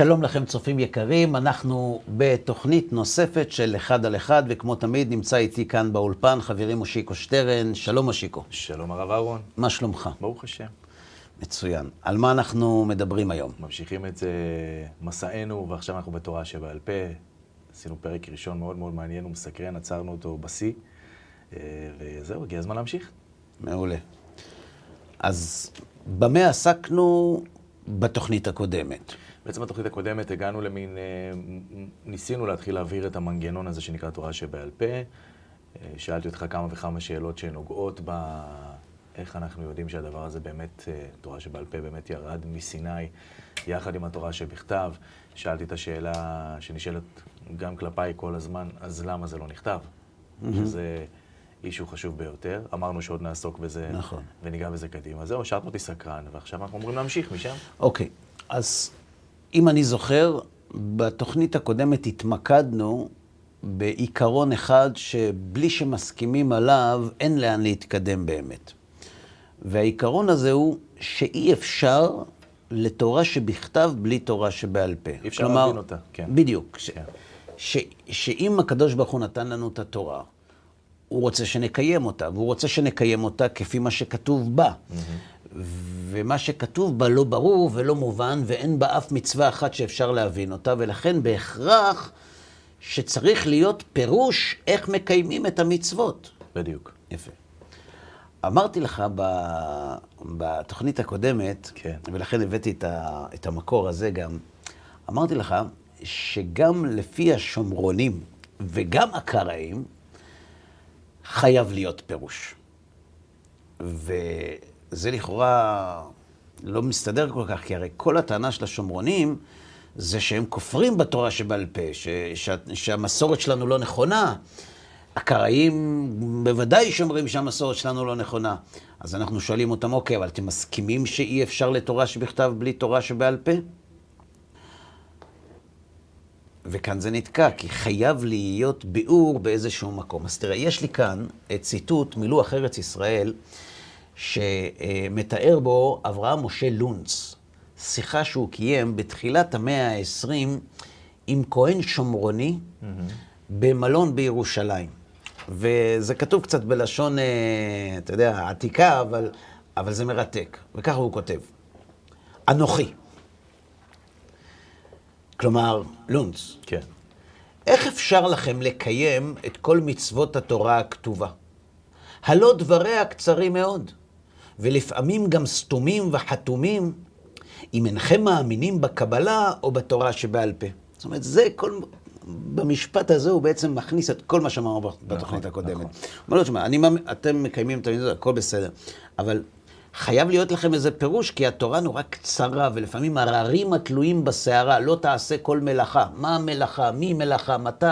שלום לכם צופים יקרים, אנחנו בתוכנית נוספת של אחד על אחד, וכמו תמיד נמצא איתי כאן באולפן חברי מושיקו שטרן. שלום מושיקו. שלום הרב אהרון. מה שלומך? ברוך השם. מצוין. על מה אנחנו מדברים היום? ממשיכים את זה מסענו, ועכשיו אנחנו בתורה שבעל פה. עשינו פרק ראשון מאוד מאוד מעניין ומסקרן, עצרנו אותו בשיא, אה, וזהו, הגיע הזמן להמשיך. מעולה. אז במה עסקנו בתוכנית הקודמת? בעצם בתוכנית הקודמת הגענו למין, אה, ניסינו להתחיל להעביר את המנגנון הזה שנקרא תורה שבעל פה. אה, שאלתי אותך כמה וכמה שאלות שנוגעות ב... איך אנחנו יודעים שהדבר הזה באמת, תורה שבעל פה באמת ירד מסיני יחד עם התורה שבכתב. שאלתי את השאלה שנשאלת גם כלפיי כל הזמן, אז למה זה לא נכתב? Mm-hmm. שזה אישו חשוב ביותר. אמרנו שעוד נעסוק בזה, נכון. וניגע בזה קדימה. זהו, השארת אותי סקרן, ועכשיו אנחנו אמורים להמשיך משם. אוקיי, אז אם אני זוכר, בתוכנית הקודמת התמקדנו בעיקרון אחד שבלי שמסכימים עליו, אין לאן להתקדם באמת. והעיקרון הזה הוא שאי אפשר לתורה שבכתב בלי תורה שבעל פה. אי אפשר להבין אותה, כן. בדיוק. כן. ש, שאם הקדוש ברוך הוא נתן לנו את התורה, הוא רוצה שנקיים אותה, והוא רוצה שנקיים אותה כפי מה שכתוב בה. Mm-hmm. ומה שכתוב בה לא ברור ולא מובן, ואין בה אף מצווה אחת שאפשר להבין אותה, ולכן בהכרח שצריך להיות פירוש איך מקיימים את המצוות. בדיוק. יפה. אמרתי לך ב, בתוכנית הקודמת, כן. ולכן הבאתי את, ה, את המקור הזה גם, אמרתי לך שגם לפי השומרונים וגם הקראים, חייב להיות פירוש. וזה לכאורה לא מסתדר כל כך, כי הרי כל הטענה של השומרונים זה שהם כופרים בתורה שבעל פה, ש, ש, שהמסורת שלנו לא נכונה. הקראים בוודאי שאומרים שהמסורת שלנו לא נכונה. אז אנחנו שואלים אותם, אוקיי, אבל אתם מסכימים שאי אפשר לתורה שבכתב בלי תורה שבעל פה? וכאן זה נתקע, כי חייב להיות ביאור באיזשהו מקום. אז תראה, יש לי כאן ציטוט מלוח ארץ ישראל, שמתאר בו אברהם משה לונץ, שיחה שהוא קיים בתחילת המאה ה-20 עם כהן שומרוני mm-hmm. במלון בירושלים. וזה כתוב קצת בלשון, אה, אתה יודע, עתיקה, אבל, אבל זה מרתק. וככה הוא כותב: אנוכי. כלומר, לונץ. כן. איך אפשר לכם לקיים את כל מצוות התורה הכתובה? הלא דבריה קצרים מאוד, ולפעמים גם סתומים וחתומים, אם אינכם מאמינים בקבלה או בתורה שבעל פה. זאת אומרת, זה כל... במשפט הזה הוא בעצם מכניס את כל מה שאמרנו בתוכנית נכון, הקודמת. נכון. הוא אומר לו, תשמע, אתם מקיימים את המצוות, הכל בסדר, אבל חייב להיות לכם איזה פירוש, כי התורה נורא קצרה, ולפעמים הררים התלויים בסערה, לא תעשה כל מלאכה. מה המלאכה? מי מלאכה? מתי?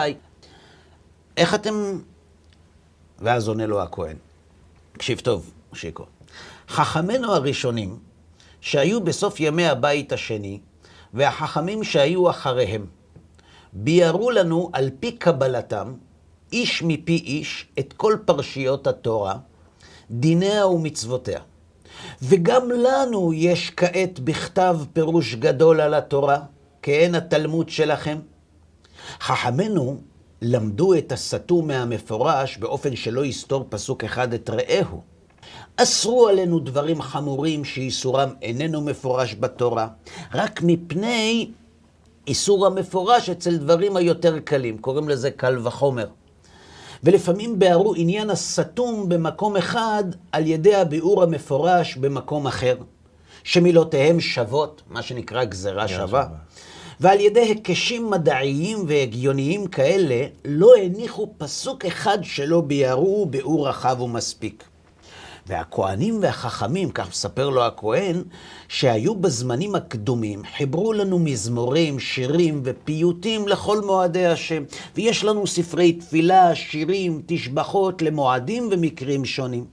איך אתם... ואז עונה לו הכהן. תקשיב טוב, שיקו. חכמינו הראשונים, שהיו בסוף ימי הבית השני, והחכמים שהיו אחריהם, ביארו לנו על פי קבלתם, איש מפי איש, את כל פרשיות התורה, דיניה ומצוותיה. וגם לנו יש כעת בכתב פירוש גדול על התורה, כעין התלמוד שלכם. חכמינו למדו את הסתום מהמפורש באופן שלא יסתור פסוק אחד את רעהו. אסרו עלינו דברים חמורים שאיסורם איננו מפורש בתורה, רק מפני איסור המפורש אצל דברים היותר קלים, קוראים לזה קל וחומר. ולפעמים ביארו עניין הסתום במקום אחד על ידי הביאור המפורש במקום אחר, שמילותיהם שוות, מה שנקרא גזרה שווה. ועל ידי היקשים מדעיים והגיוניים כאלה, לא הניחו פסוק אחד שלא ביארו ביאור רחב ומספיק. והכהנים והחכמים, כך מספר לו הכהן, שהיו בזמנים הקדומים, חיברו לנו מזמורים, שירים ופיוטים לכל מועדי השם. ויש לנו ספרי תפילה, שירים, תשבחות למועדים ומקרים שונים.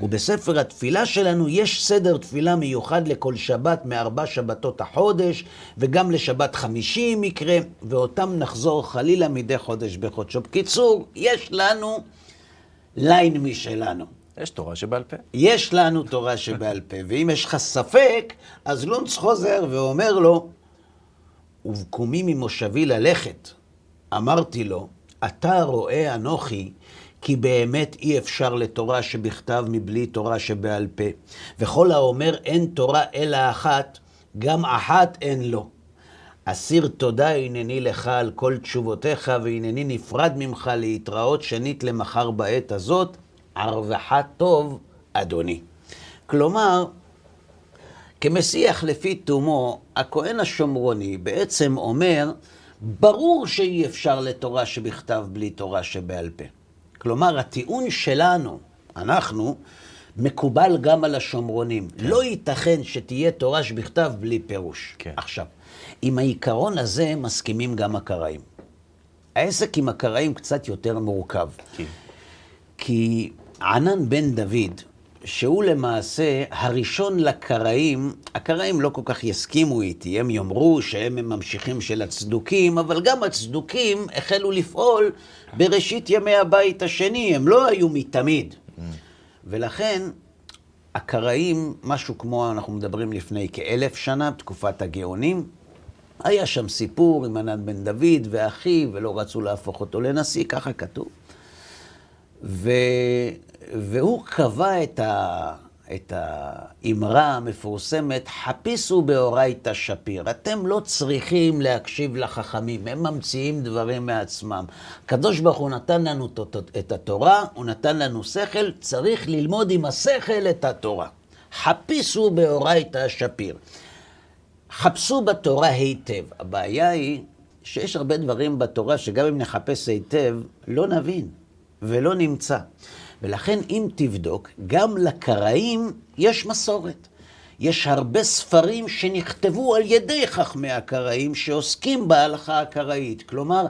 ובספר התפילה שלנו יש סדר תפילה מיוחד לכל שבת מארבע שבתות החודש, וגם לשבת חמישי מקרה, ואותם נחזור חלילה מדי חודש בחודשו. בקיצור, יש לנו ליין משלנו. יש תורה שבעל פה. יש לנו תורה שבעל פה, ואם יש לך ספק, אז לונץ חוזר ואומר לו, ובקומי ממושבי ללכת, אמרתי לו, אתה רואה אנוכי, כי באמת אי אפשר לתורה שבכתב מבלי תורה שבעל פה. וכל האומר אין תורה אלא אחת, גם אחת אין לו. אסיר תודה הנני לך על כל תשובותיך, והנני נפרד ממך להתראות שנית למחר בעת הזאת, ערבך טוב, אדוני. כלומר, כמשיח לפי תומו, הכהן השומרוני בעצם אומר, ברור שאי אפשר לתורה שבכתב בלי תורה שבעל פה. כלומר, הטיעון שלנו, אנחנו, מקובל גם על השומרונים. כן. לא ייתכן שתהיה תורה שבכתב בלי פירוש. כן. עכשיו, עם העיקרון הזה מסכימים גם הקראים. העסק עם הקראים קצת יותר מורכב. כן. כי ענן בן דוד, שהוא למעשה הראשון לקראים, הקראים לא כל כך יסכימו איתי, הם יאמרו שהם הם ממשיכים של הצדוקים, אבל גם הצדוקים החלו לפעול בראשית ימי הבית השני, הם לא היו מתמיד. ולכן הקראים, משהו כמו, אנחנו מדברים לפני כאלף שנה, בתקופת הגאונים, היה שם סיפור עם ענן בן דוד ואחיו, ולא רצו להפוך אותו לנשיא, ככה כתוב. והוא קבע את, ה... את האמרה המפורסמת, חפיסו באורייתא שפיר. אתם לא צריכים להקשיב לחכמים, הם ממציאים דברים מעצמם. הקדוש ברוך הוא נתן לנו את התורה, הוא נתן לנו שכל, צריך ללמוד עם השכל את התורה. חפיסו באורייתא שפיר. חפשו בתורה היטב. הבעיה היא שיש הרבה דברים בתורה שגם אם נחפש היטב, לא נבין ולא נמצא. ולכן אם תבדוק, גם לקראים יש מסורת. יש הרבה ספרים שנכתבו על ידי חכמי הקראים שעוסקים בהלכה הקראית. כלומר,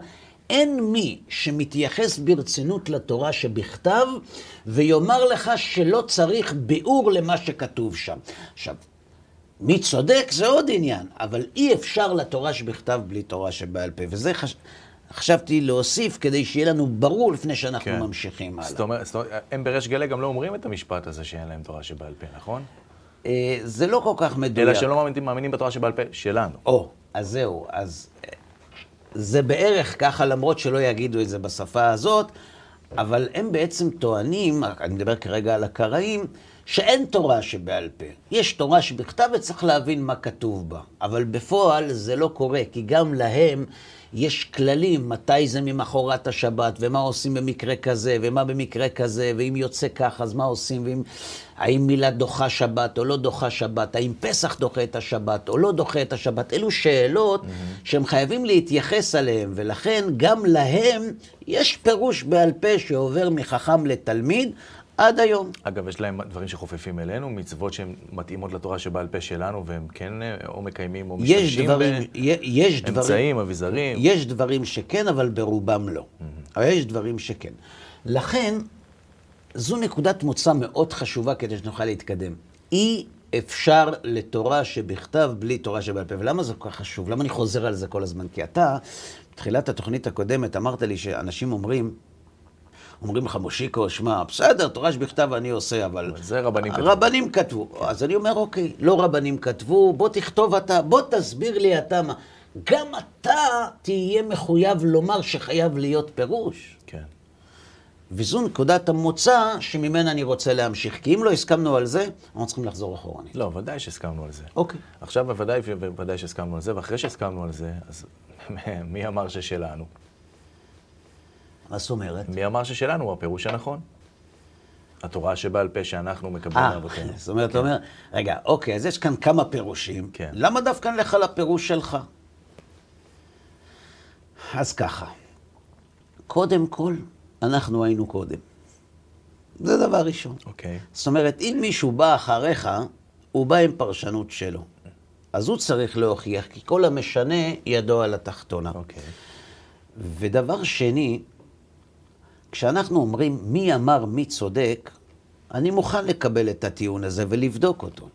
אין מי שמתייחס ברצינות לתורה שבכתב ויאמר לך שלא צריך ביאור למה שכתוב שם. עכשיו, מי צודק זה עוד עניין, אבל אי אפשר לתורה שבכתב בלי תורה שבעל פה, וזה חש... חשבתי להוסיף כדי שיהיה לנו ברור לפני שאנחנו כן. ממשיכים הלאה. זאת אומרת, זאת אומרת, הם בריש גלי גם לא אומרים את המשפט הזה שאין להם תורה שבעל פה, נכון? אה, זה לא כל כך מדויק. אלא שהם לא מאמינים, מאמינים בתורה שבעל פה שלנו. או, אז זהו, אז אה, זה בערך ככה, למרות שלא יגידו את זה בשפה הזאת, אבל הם בעצם טוענים, אני מדבר כרגע על הקראים, שאין תורה שבעל פה. יש תורה שבכתב וצריך להבין מה כתוב בה. אבל בפועל זה לא קורה, כי גם להם יש כללים מתי זה ממחרת השבת, ומה עושים במקרה כזה, ומה במקרה כזה, ואם יוצא ככה, אז מה עושים, ואם... האם מילה דוחה שבת או לא דוחה שבת, האם פסח דוחה את השבת או לא דוחה את השבת. אלו שאלות mm-hmm. שהם חייבים להתייחס אליהן, ולכן גם להם יש פירוש בעל פה שעובר מחכם לתלמיד, עד היום. אגב, יש להם דברים שחופפים אלינו, מצוות שהן מתאימות לתורה שבעל פה שלנו, והם כן אה, או מקיימים או משתמשים באמצעים, אביזרים. יש דברים שכן, אבל ברובם לא. Mm-hmm. אבל יש דברים שכן. לכן, זו נקודת מוצא מאוד חשובה כדי שנוכל להתקדם. אי אפשר לתורה שבכתב בלי תורה שבעל פה. ולמה זה כל כך חשוב? למה אני חוזר על זה כל הזמן? כי אתה, בתחילת התוכנית הקודמת, אמרת לי שאנשים אומרים, אומרים לך, מושיקו, שמע, בסדר, תורה שבכתב אני עושה, אבל... זה רבנים כתבו. רבנים כתבו. אז אני אומר, אוקיי, לא רבנים כתבו, בוא תכתוב אתה, בוא תסביר לי אתה מה. גם אתה תהיה מחויב לומר שחייב להיות פירוש. כן. וזו נקודת המוצא שממנה אני רוצה להמשיך. כי אם לא הסכמנו על זה, אנחנו צריכים לחזור אחורנית. לא, ודאי שהסכמנו על זה. אוקיי. עכשיו בוודאי, בוודאי שהסכמנו על זה, ואחרי שהסכמנו על זה, אז מי אמר ששלנו? מה זאת אומרת? מי אמר ששלנו הוא הפירוש הנכון? התורה שבעל פה שאנחנו מקבלים מאבותינו. זאת אומרת, אתה אומר, רגע, אוקיי, אז יש כאן כמה פירושים. כן. למה דווקא נלך על הפירוש שלך? אז ככה, קודם כל, אנחנו היינו קודם. זה דבר ראשון. אוקיי. זאת אומרת, אם מישהו בא אחריך, הוא בא עם פרשנות שלו. אז הוא צריך להוכיח, כי כל המשנה ידו על התחתונה. אוקיי. ודבר שני, כשאנחנו אומרים מי אמר מי צודק, אני מוכן לקבל את הטיעון הזה ולבדוק אותו.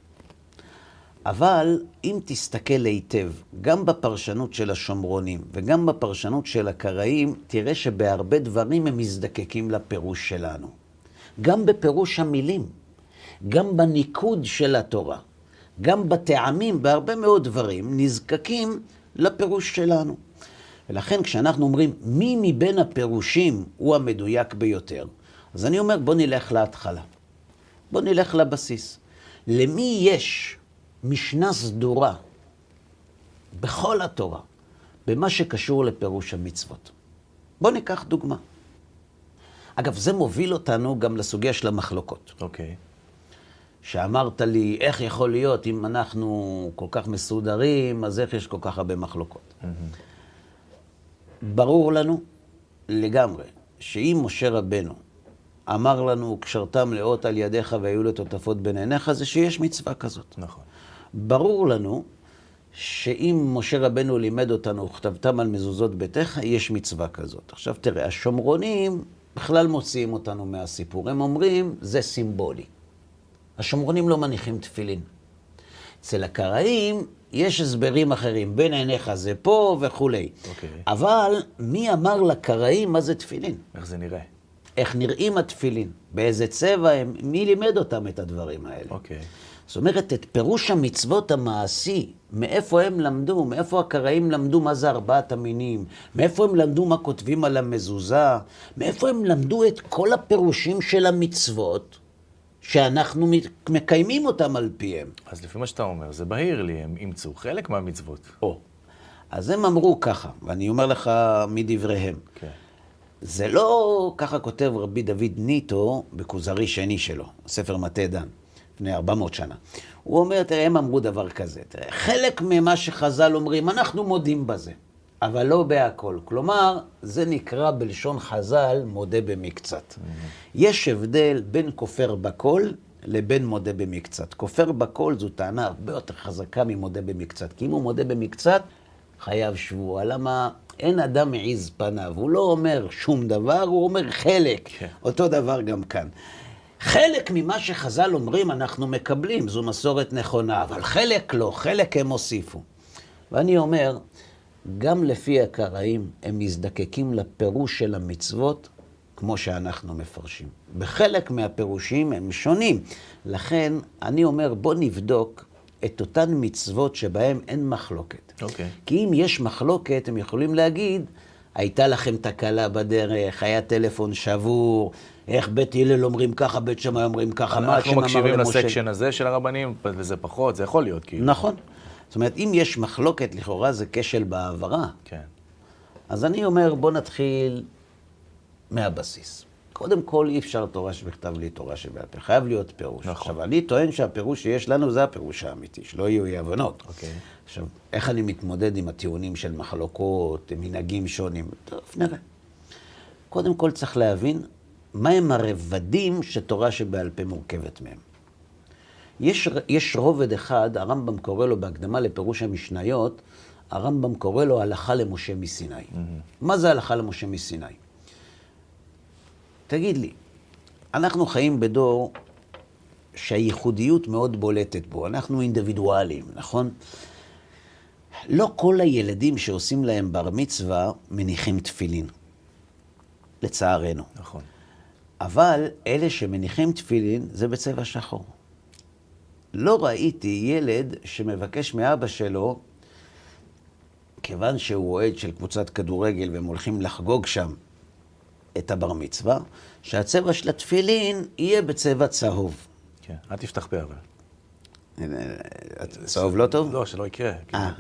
אבל אם תסתכל היטב, גם בפרשנות של השומרונים וגם בפרשנות של הקראים, תראה שבהרבה דברים הם מזדקקים לפירוש שלנו. גם בפירוש המילים, גם בניקוד של התורה, גם בטעמים, בהרבה מאוד דברים, נזקקים לפירוש שלנו. ולכן כשאנחנו אומרים מי מבין הפירושים הוא המדויק ביותר, אז אני אומר בוא נלך להתחלה. בוא נלך לבסיס. למי יש משנה סדורה בכל התורה, במה שקשור לפירוש המצוות? בוא ניקח דוגמה. אגב, זה מוביל אותנו גם לסוגיה של המחלוקות. אוקיי. שאמרת לי, איך יכול להיות אם אנחנו כל כך מסודרים, אז איך יש כל כך הרבה מחלוקות? ברור לנו לגמרי שאם משה רבנו אמר לנו, קשרתם לאות על ידיך והיו לטוטפות בין עיניך, זה שיש מצווה כזאת. נכון. ברור לנו שאם משה רבנו לימד אותנו, וכתבתם על מזוזות ביתך, יש מצווה כזאת. עכשיו תראה, השומרונים בכלל מוציאים אותנו מהסיפור. הם אומרים, זה סימבולי. השומרונים לא מניחים תפילין. אצל הקראים יש הסברים אחרים, בין עיניך זה פה וכולי. אוקיי. אבל מי אמר לקראים מה זה תפילין? איך זה נראה? איך נראים התפילין? באיזה צבע הם? מי לימד אותם את הדברים האלה? אוקיי. זאת אומרת, את פירוש המצוות המעשי, מאיפה הם למדו, מאיפה הקראים למדו מה זה ארבעת המינים, מאיפה הם למדו מה כותבים על המזוזה, מאיפה הם למדו את כל הפירושים של המצוות, שאנחנו מקיימים אותם על פיהם. אז לפי מה שאתה אומר, זה בהיר לי, הם אימצו חלק מהמצוות. או. אז הם אמרו ככה, ואני אומר לך מדבריהם. כן. זה לא, ככה כותב רבי דוד ניטו בכוזרי שני שלו, ספר מטה דן, לפני 400 שנה. הוא אומר, תראה, הם אמרו דבר כזה, תראה, חלק ממה שחז"ל אומרים, אנחנו מודים בזה, אבל לא בהכל. כלומר, זה נקרא בלשון חז"ל מודה במקצת. יש הבדל בין כופר בכל לבין מודה במקצת. כופר בכל זו טענה הרבה יותר חזקה ממודה במקצת, כי אם הוא מודה במקצת, חייב שבועה. למה? אין אדם מעיז פניו, הוא לא אומר שום דבר, הוא אומר חלק. כן. אותו דבר גם כאן. חלק ממה שחז"ל אומרים אנחנו מקבלים, זו מסורת נכונה, אבל חלק לא, חלק הם הוסיפו. ואני אומר, גם לפי הקראים, הם מזדקקים לפירוש של המצוות כמו שאנחנו מפרשים. בחלק מהפירושים הם שונים. לכן, אני אומר, בוא נבדוק את אותן מצוות שבהן אין מחלוקת. אוקיי. כי אם יש מחלוקת, הם יכולים להגיד, הייתה לכם תקלה בדרך, היה טלפון שבור, איך בית הלל אומרים ככה, בית שמאי אומרים ככה, מה השם אנחנו אמר מקשיבים למשה? לסקשן הזה של הרבנים, וזה פחות, זה יכול להיות כאילו. נכון. זאת אומרת, אם יש מחלוקת, לכאורה זה כשל בהעברה. כן. אז אני אומר, בוא נתחיל מהבסיס. קודם כל, אי אפשר תורה שבכתב בלי תורה שבעל פה. חייב להיות פירוש. נכון. עכשיו, אני טוען שהפירוש שיש לנו זה הפירוש האמיתי, שלא יהיו אי הבנות. אוקיי. עכשיו, איך אני מתמודד עם הטיעונים של מחלוקות, מנהגים שונים? טוב, נראה. קודם כל צריך להבין מהם הרבדים שתורה שבעל פה מורכבת מהם. יש, יש רובד אחד, הרמב"ם קורא לו בהקדמה לפירוש המשניות, הרמב"ם קורא לו הלכה למשה מסיני. מה זה הלכה למשה מסיני? תגיד לי, אנחנו חיים בדור שהייחודיות מאוד בולטת בו, אנחנו אינדיבידואלים, נכון? לא כל הילדים שעושים להם בר מצווה מניחים תפילין, לצערנו. נכון. אבל אלה שמניחים תפילין זה בצבע שחור. לא ראיתי ילד שמבקש מאבא שלו, כיוון שהוא אוהד של קבוצת כדורגל והם הולכים לחגוג שם את הבר מצווה, שהצבע של התפילין יהיה בצבע צהוב. כן. אל תפתח פה אבל. צהוב לא טוב? לא, שלא יקרה. כאילו. אה,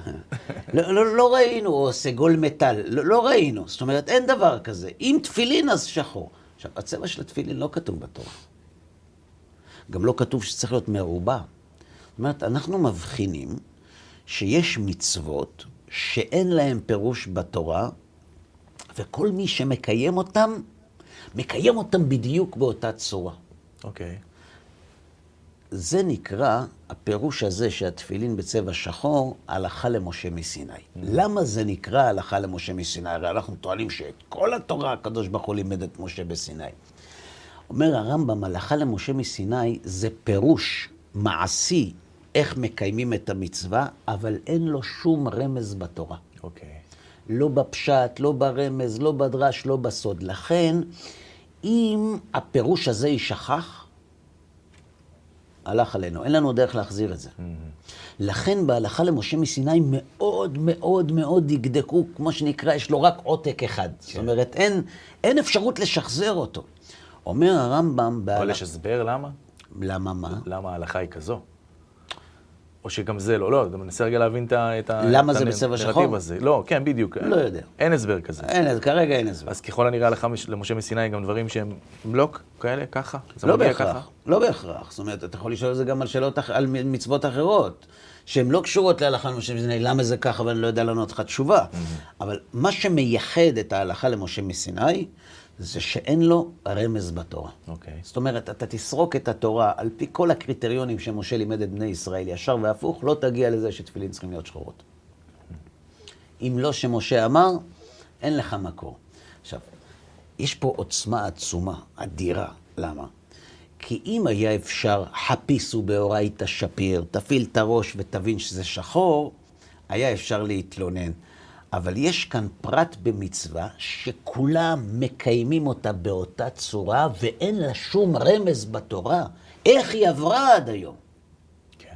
לא, לא, לא ראינו, או סגול מטל, לא, לא ראינו. זאת אומרת, אין דבר כזה. אם תפילין, אז שחור. עכשיו, הצבע של התפילין לא כתוב בתורה. גם לא כתוב שצריך להיות מרובע. זאת אומרת, אנחנו מבחינים שיש מצוות שאין להן פירוש בתורה, וכל מי שמקיים אותם, מקיים אותם בדיוק באותה צורה. אוקיי. זה נקרא, הפירוש הזה שהתפילין בצבע שחור, הלכה למשה מסיני. למה זה נקרא הלכה למשה מסיני? הרי אנחנו טוענים שאת כל התורה הקדוש ברוך הוא לימד את משה בסיני. אומר הרמב"ם, הלכה למשה מסיני זה פירוש מעשי איך מקיימים את המצווה, אבל אין לו שום רמז בתורה. אוקיי. לא בפשט, לא ברמז, לא בדרש, לא בסוד. לכן, אם הפירוש הזה יישכח, הלך עלינו, אין לנו דרך להחזיר את זה. לכן בהלכה למשה מסיני מאוד מאוד מאוד דקדקו, כמו שנקרא, יש לו רק עותק אחד. זאת אומרת, אין, אין אפשרות לשחזר אותו. אומר הרמב"ם... אבל בהלכה- יש הסבר למה? למה מה? למה ההלכה היא כזו? או שגם זה לא, לא, אתה מנסה רגע להבין את ה... למה את זה הנ- בצבע שחור? הזה. לא, כן, בדיוק. לא יודע. אין הסבר כזה. אין, כרגע אין הסבר. אז ככל הנראה מש- למשה מסיני גם דברים שהם בלוק כאלה, ככה? לא מגיע ככה? בהכרח, לא בהכרח. זאת אומרת, אתה יכול לשאול את זה גם על שאלות, על מצוות אחרות, שהן לא קשורות להלכה למשה מסיני, למה זה ככה ואני לא יודע לענות לך תשובה. אבל מה שמייחד את ההלכה למשה מסיני, זה שאין לו רמז בתורה. אוקיי. זאת אומרת, אתה תסרוק את התורה על פי כל הקריטריונים שמשה לימד את בני ישראל, ישר והפוך, לא תגיע לזה שתפילין צריכים להיות שחורות. אם לא שמשה אמר, אין לך מקור. עכשיו, יש פה עוצמה עצומה, אדירה. למה? כי אם היה אפשר, חפיסו באורייתא שפיר, תפעיל את הראש ותבין שזה שחור, היה אפשר להתלונן. אבל יש כאן פרט במצווה שכולם מקיימים אותה באותה צורה ואין לה שום רמז בתורה. איך היא עברה עד היום? כן.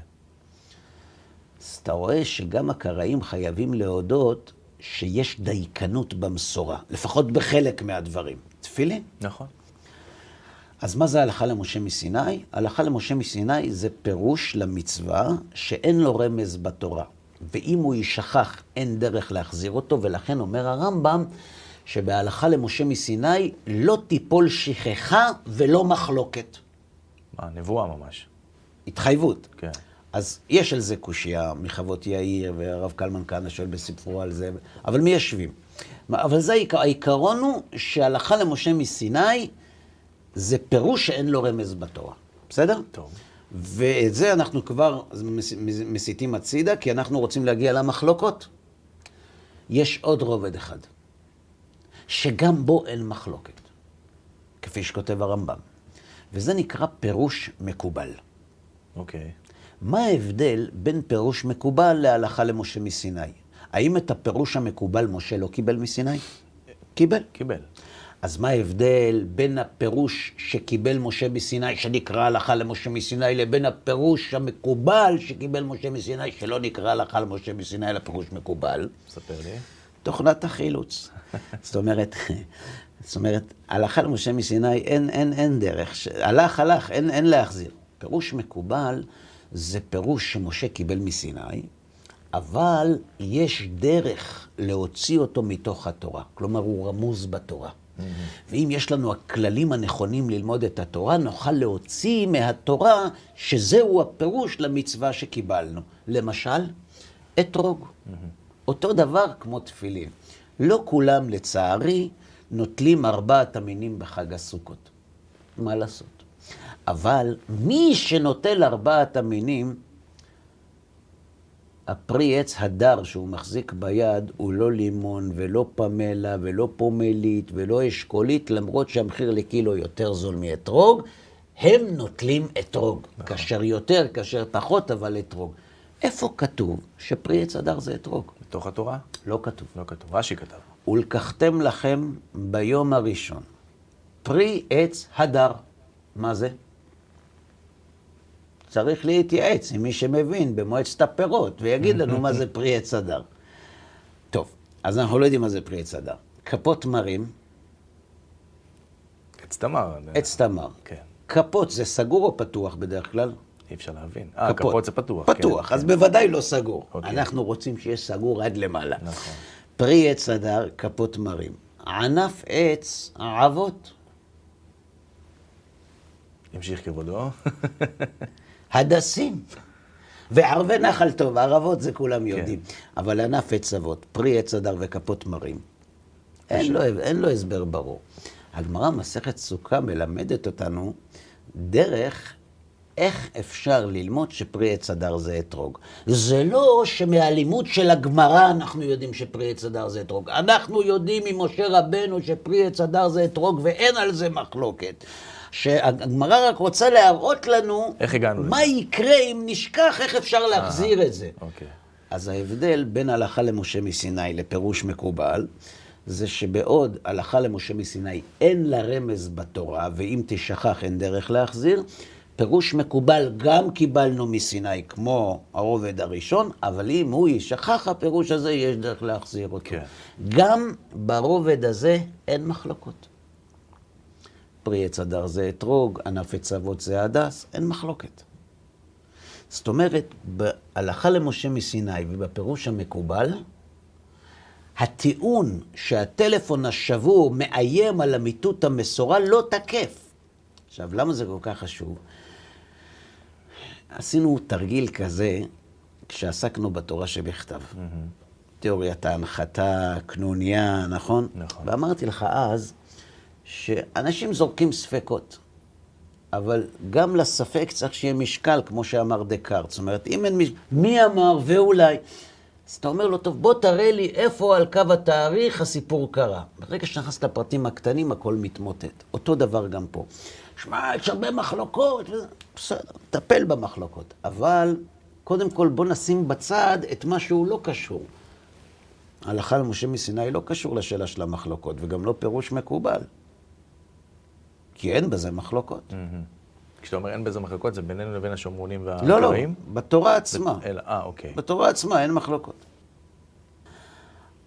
אז אתה רואה שגם הקראים חייבים להודות שיש דייקנות במסורה, לפחות בחלק מהדברים. תפילין. נכון. אז מה זה הלכה למשה מסיני? הלכה למשה מסיני זה פירוש למצווה שאין לו רמז בתורה. ואם הוא יישכח, אין דרך להחזיר אותו, ולכן אומר הרמב"ם שבהלכה למשה מסיני לא תיפול שכחה ולא מחלוקת. מה, נבואה ממש. התחייבות. כן. אז יש על זה קושייה מחוות יאיר, והרב קלמן כהנא שואל בספרו על זה, אבל מי ישבים? מה- אבל זה העיקר, העיקרון הוא שהלכה למשה מסיני זה פירוש שאין לו רמז בתורה, בסדר? טוב. ואת זה אנחנו כבר מס- מס- מסיטים הצידה, כי אנחנו רוצים להגיע למחלוקות. יש עוד רובד אחד, שגם בו אין מחלוקת, כפי שכותב הרמב"ם, וזה נקרא פירוש מקובל. אוקיי. מה ההבדל בין פירוש מקובל להלכה למשה מסיני? האם את הפירוש המקובל משה לא קיבל מסיני? קיבל. קיבל. אז מה ההבדל בין הפירוש שקיבל משה מסיני, שנקרא הלכה למשה מסיני, לבין הפירוש המקובל שקיבל משה מסיני, שלא נקרא הלכה למשה מסיני, אלא פירוש מקובל? ספר לי. תוכנת החילוץ. זאת אומרת, זאת אומרת, הלכה למשה מסיני, אין, אין, אין דרך. ש... הלך, הלך, אין, אין להחזיר. פירוש מקובל זה פירוש שמשה קיבל מסיני, אבל יש דרך להוציא אותו מתוך התורה. כלומר, הוא רמוז בתורה. ואם יש לנו הכללים הנכונים ללמוד את התורה, נוכל להוציא מהתורה שזהו הפירוש למצווה שקיבלנו. למשל, אתרוג. אותו דבר כמו תפילין. לא כולם, לצערי, נוטלים ארבעת המינים בחג הסוכות. מה לעשות? אבל מי שנוטל ארבעת המינים, הפרי עץ הדר שהוא מחזיק ביד הוא לא לימון ולא פמלה ולא פומלית ולא אשכולית, למרות שהמחיר לקילו יותר זול מאתרוג, הם נוטלים אתרוג. כאשר יותר, כאשר פחות, אבל אתרוג. איפה כתוב שפרי עץ הדר זה אתרוג? בתוך התורה? לא כתוב. לא כתוב. רש"י כתב. ולקחתם לכם ביום הראשון פרי עץ הדר. מה זה? צריך להתייעץ עם מי שמבין במועצת הפירות, ויגיד לנו מה זה פרי עץ הדר. טוב, אז אנחנו לא יודעים מה זה פרי עץ הדר. כפות מרים, עץ תמר. עץ תמר. כן. כפות זה סגור או פתוח בדרך כלל? אי אפשר להבין. אה, כפות זה פתוח. פתוח, כן, אז כן. בוודאי לא סגור. אוקיי. אנחנו רוצים שיהיה סגור עד למעלה. נכון. פרי עץ הדר, כפות מרים. ענף עץ, עבות. ימשיך כבודו. הדסים. וערבי נחל טוב, ערבות זה כן. כולם יודעים. אבל ענף עץ אבות, פרי עץ הדר וכפות מרים, אין לו, אין לו הסבר ברור. הגמרא מסכת סוכה מלמדת אותנו דרך איך אפשר ללמוד שפרי עץ הדר זה אתרוג. זה לא שמהלימוד של הגמרא אנחנו יודעים שפרי עץ הדר זה אתרוג. אנחנו יודעים ממשה רבנו שפרי עץ הדר זה אתרוג ואין על זה מחלוקת. שהגמרא רק רוצה להראות לנו איך הגענו מה לזה? יקרה אם נשכח, איך אפשר להחזיר את זה. אוקיי. אז ההבדל בין הלכה למשה מסיני לפירוש מקובל, זה שבעוד הלכה למשה מסיני אין לה רמז בתורה, ואם תשכח אין דרך להחזיר, פירוש מקובל גם קיבלנו מסיני, כמו הרובד הראשון, אבל אם הוא ישכח הפירוש הזה, יש דרך להחזיר אותו. כן. גם ברובד הזה אין מחלוקות. פרי עץ הדר זה אתרוג, ענף עץ אבות זה הדס, אין מחלוקת. זאת אומרת, בהלכה למשה מסיני ובפירוש המקובל, הטיעון שהטלפון השבור מאיים על אמיתות המסורה לא תקף. עכשיו, למה זה כל כך חשוב? עשינו תרגיל כזה כשעסקנו בתורה שבכתב. תיאוריית ההנחתה, קנוניה, נכון? נכון. ואמרתי לך אז, שאנשים זורקים ספקות, אבל גם לספק צריך שיהיה משקל, כמו שאמר דקארט. זאת אומרת, אם אין משקל, מי אמר ואולי? אז אתה אומר לו, טוב, בוא תראה לי איפה על קו התאריך הסיפור קרה. ברגע שנכנס לפרטים הקטנים, הכל מתמוטט. אותו דבר גם פה. שמע, יש הרבה מחלוקות, בסדר, טפל במחלוקות. אבל קודם כל בוא נשים בצד את מה שהוא לא קשור. ההלכה למשה מסיני לא קשור לשאלה של המחלוקות, וגם לא פירוש מקובל. כי אין בזה מחלוקות. כשאתה אומר אין בזה מחלקות, זה בינינו לבין השומרונים לא, לא, והגויים? בתורה עצמה. אה, אוקיי. בתורה עצמה אין מחלוקות.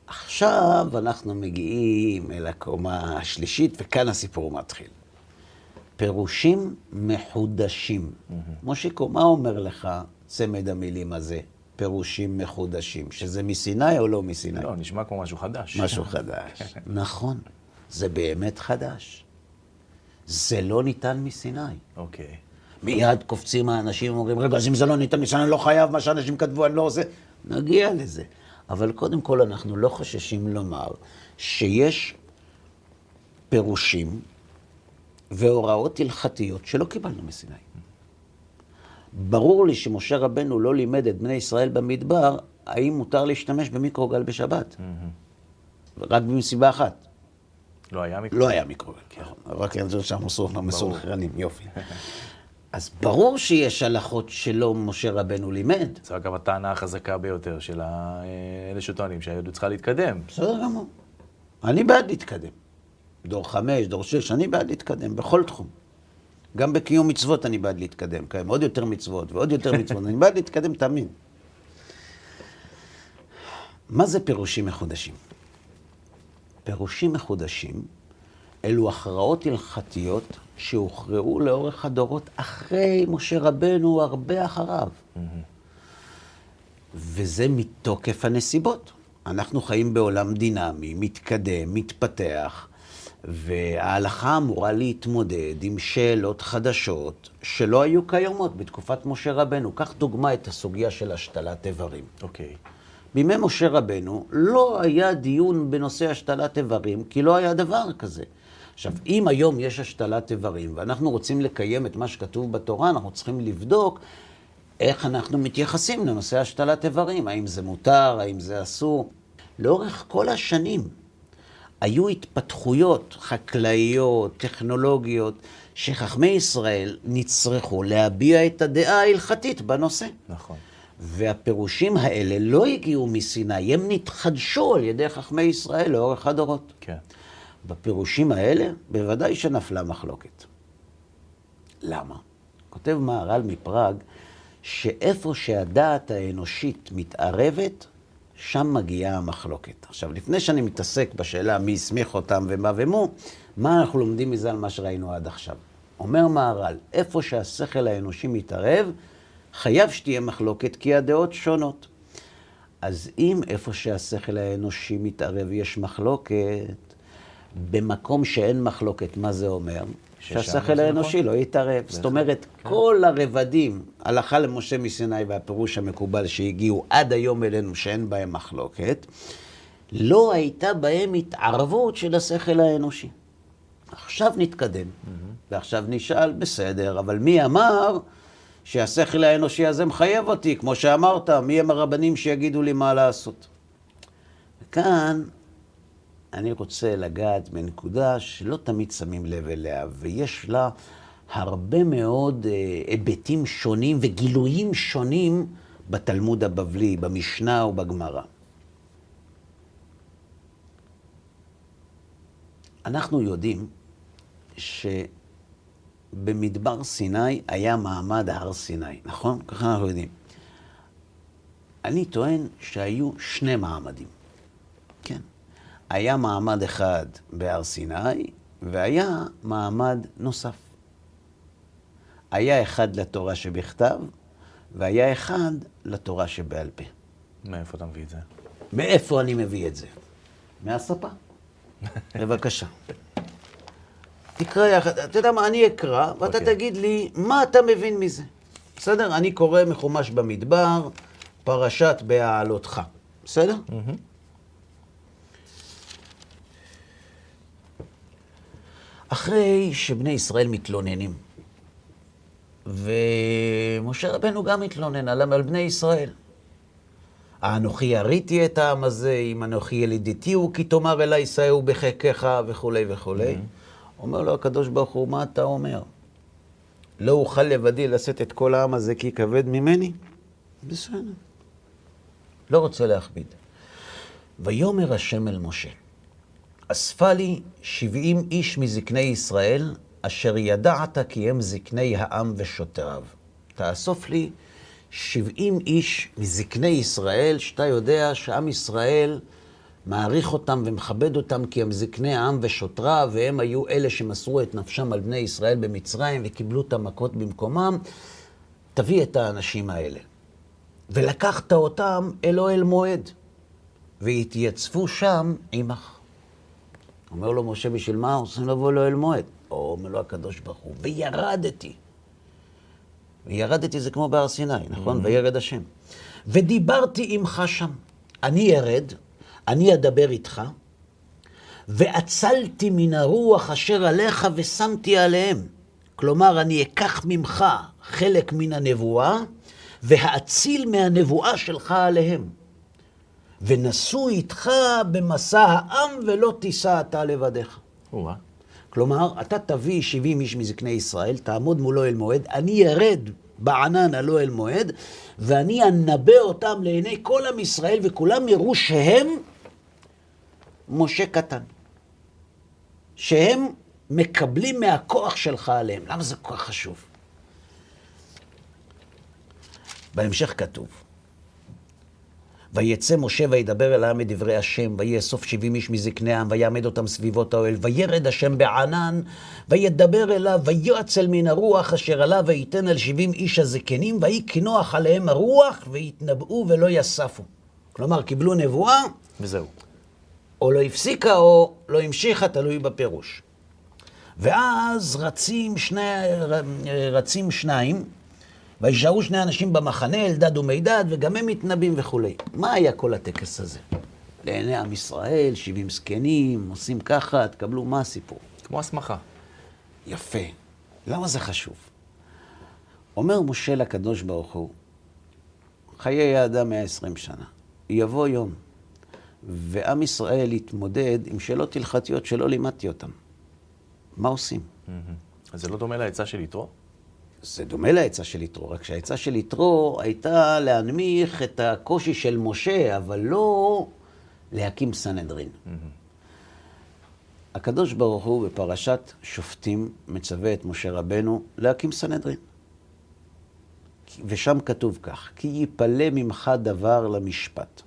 עכשיו אנחנו מגיעים אל הקומה השלישית, וכאן הסיפור מתחיל. פירושים מחודשים. מושיקו, מה אומר לך צמד המילים הזה, פירושים מחודשים? שזה מסיני או לא מסיני? לא, נשמע כמו משהו חדש. משהו חדש. נכון, זה באמת חדש. זה לא ניתן מסיני. אוקיי. מיד קופצים האנשים ואומרים, רגע, אז אם זה לא ניתן מסיני, אני לא חייב, מה שאנשים כתבו, אני לא עושה. נגיע לזה. אבל קודם כל, אנחנו לא חוששים לומר שיש פירושים והוראות הלכתיות שלא קיבלנו מסיני. ברור לי שמשה רבנו לא לימד את בני ישראל במדבר, האם מותר להשתמש במיקרוגל בשבת. רק מסיבה אחת, לא היה מקרה? לא היה מיקרוגל, נכון. רק חושב שאנחנו מסונכרנים, יופי. אז ברור שיש הלכות שלא משה רבנו לימד. זו אגב הטענה החזקה ביותר של ה- אלה שטוענים שהיהדות צריכה להתקדם. בסדר גמור. אני בעד להתקדם. דור חמש, דור שש, אני בעד להתקדם בכל תחום. גם בקיום מצוות אני בעד להתקדם. קיים עוד יותר מצוות ועוד יותר מצוות, אני בעד להתקדם תמיד. מה זה פירושים מחודשים? פירושים מחודשים אלו הכרעות הלכתיות שהוכרעו לאורך הדורות אחרי משה רבנו, הרבה אחריו. וזה מתוקף הנסיבות. אנחנו חיים בעולם דינמי, מתקדם, מתפתח, וההלכה אמורה להתמודד עם שאלות חדשות שלא היו קיימות בתקופת משה רבנו. קח דוגמה את הסוגיה של השתלת איברים. אוקיי. בימי משה רבנו לא היה דיון בנושא השתלת איברים, כי לא היה דבר כזה. עכשיו, אם היום יש השתלת איברים, ואנחנו רוצים לקיים את מה שכתוב בתורה, אנחנו צריכים לבדוק איך אנחנו מתייחסים לנושא השתלת איברים. האם זה מותר, האם זה אסור. לאורך כל השנים היו התפתחויות חקלאיות, טכנולוגיות, שחכמי ישראל נצרכו להביע את הדעה ההלכתית בנושא. נכון. והפירושים האלה לא הגיעו מסיני, הם נתחדשו על ידי חכמי ישראל לאורך הדורות. כן. בפירושים האלה בוודאי שנפלה מחלוקת. למה? כותב מהר"ל מפראג, שאיפה שהדעת האנושית מתערבת, שם מגיעה המחלוקת. עכשיו, לפני שאני מתעסק בשאלה מי הסמיך אותם ומה ומו, מה אנחנו לומדים מזה על מה שראינו עד עכשיו? אומר מהר"ל, איפה שהשכל האנושי מתערב, חייב שתהיה מחלוקת, כי הדעות שונות. אז אם איפה שהשכל האנושי מתערב יש מחלוקת, במקום שאין מחלוקת, מה זה אומר? שהשכל זה האנושי נכון. לא יתערב. זאת אומרת, כל הרבדים, הלכה למשה מסיני והפירוש המקובל שהגיעו עד היום אלינו, שאין בהם מחלוקת, לא הייתה בהם התערבות של השכל האנושי. עכשיו נתקדם, ועכשיו נשאל, בסדר, אבל מי אמר שהשכל האנושי הזה מחייב אותי? כמו שאמרת, מי הם הרבנים שיגידו לי מה לעשות? וכאן אני רוצה לגעת בנקודה שלא תמיד שמים לב אליה, ויש לה הרבה מאוד אה, היבטים שונים וגילויים שונים בתלמוד הבבלי, במשנה ובגמרא. אנחנו יודעים במדבר סיני היה מעמד הר סיני, נכון? ככה אנחנו יודעים. אני טוען שהיו שני מעמדים. כן. היה מעמד אחד בהר סיני, והיה מעמד נוסף. היה אחד לתורה שבכתב, והיה אחד לתורה שבעל פה. מאיפה אתה מביא את זה? מאיפה אני מביא את זה? מהספה. בבקשה. תקרא יחד, אתה יודע מה, אני אקרא, ואתה אוקיי. תגיד לי מה אתה מבין מזה. בסדר? אני קורא מחומש במדבר, פרשת בהעלותך. בסדר? אחרי שבני ישראל מתלוננים, ומשה רבנו גם מתלונן על, על בני ישראל. האנוכי יריתי את העם הזה, אם אנוכי ילידיתי הוא, כי תאמר אלי שאהו בחיקך וכולי וכולי. אומר לו הקדוש ברוך הוא, מה אתה אומר? לא אוכל לבדי לשאת את כל העם הזה כי כבד ממני? בסדר. לא רוצה להכביד. ויאמר השם אל משה, אספה לי שבעים איש מזקני ישראל, אשר ידעת כי הם זקני העם ושוטריו. תאסוף לי שבעים איש מזקני ישראל, שאתה יודע שעם ישראל מעריך אותם ומכבד אותם כי הם זקני העם ושוטריו, והם היו אלה שמסרו את נפשם על בני ישראל במצרים וקיבלו את המכות במקומם. תביא את האנשים האלה. ולקחת אותם אל אוהל מועד, והתייצבו שם עמך. אומר לו משה, בשביל מה רוצים לבוא לאוהל מועד? או אומר לו הקדוש ברוך הוא, וירדתי. וירדתי זה כמו בהר סיני, נכון? וירד השם. ודיברתי עמך שם. אני ארד, אני אדבר איתך, ואצלתי מן הרוח אשר עליך ושמתי עליהם. כלומר, אני אקח ממך חלק מן הנבואה, והאציל מהנבואה שלך עליהם. ונשאו איתך במסע העם ולא תישא אתה לבדיך. או-אה. כלומר, אתה תביא 70 איש מזקני ישראל, תעמוד מול אוהל מועד, אני ארד בענן על אוהל מועד, ואני אנבא אותם לעיני כל עם ישראל, וכולם יראו שהם משה קטן. שהם מקבלים מהכוח שלך עליהם. למה זה כל כך חשוב? בהמשך כתוב, ויצא משה וידבר אל העם את דברי השם, ויאסוף שבעים איש מזקני העם, ויעמד אותם סביבות האוהל, וירד השם בענן, וידבר אליו, ויועצל מן הרוח אשר עליו, וייתן על שבעים איש הזקנים, ויהי כנוח עליהם הרוח, ויתנבאו ולא יספו. כלומר, קיבלו נבואה, וזהו. או לא הפסיקה או לא המשיכה, תלוי בפירוש. ואז רצים, שני, רצים שניים, וישארו שני אנשים במחנה, אלדד ומידד, וגם הם מתנבאים וכולי. מה היה כל הטקס הזה? לעיני עם ישראל, 70 זקנים, עושים ככה, תקבלו, מה הסיפור? כמו הסמכה. יפה. למה זה חשוב? אומר משה לקדוש ברוך הוא, חיי האדם 120 שנה. יבוא יום, ועם ישראל יתמודד עם שאלות הלכתיות שלא לימדתי אותן. מה עושים? אז זה לא דומה לעצה של יתרו? זה דומה לעצה של יתרו, רק שהעצה של יתרו הייתה להנמיך את הקושי של משה, אבל לא להקים סנהדרין. הקדוש ברוך הוא בפרשת שופטים מצווה את משה רבנו להקים סנהדרין. ושם כתוב כך, כי יפלא ממך דבר למשפט,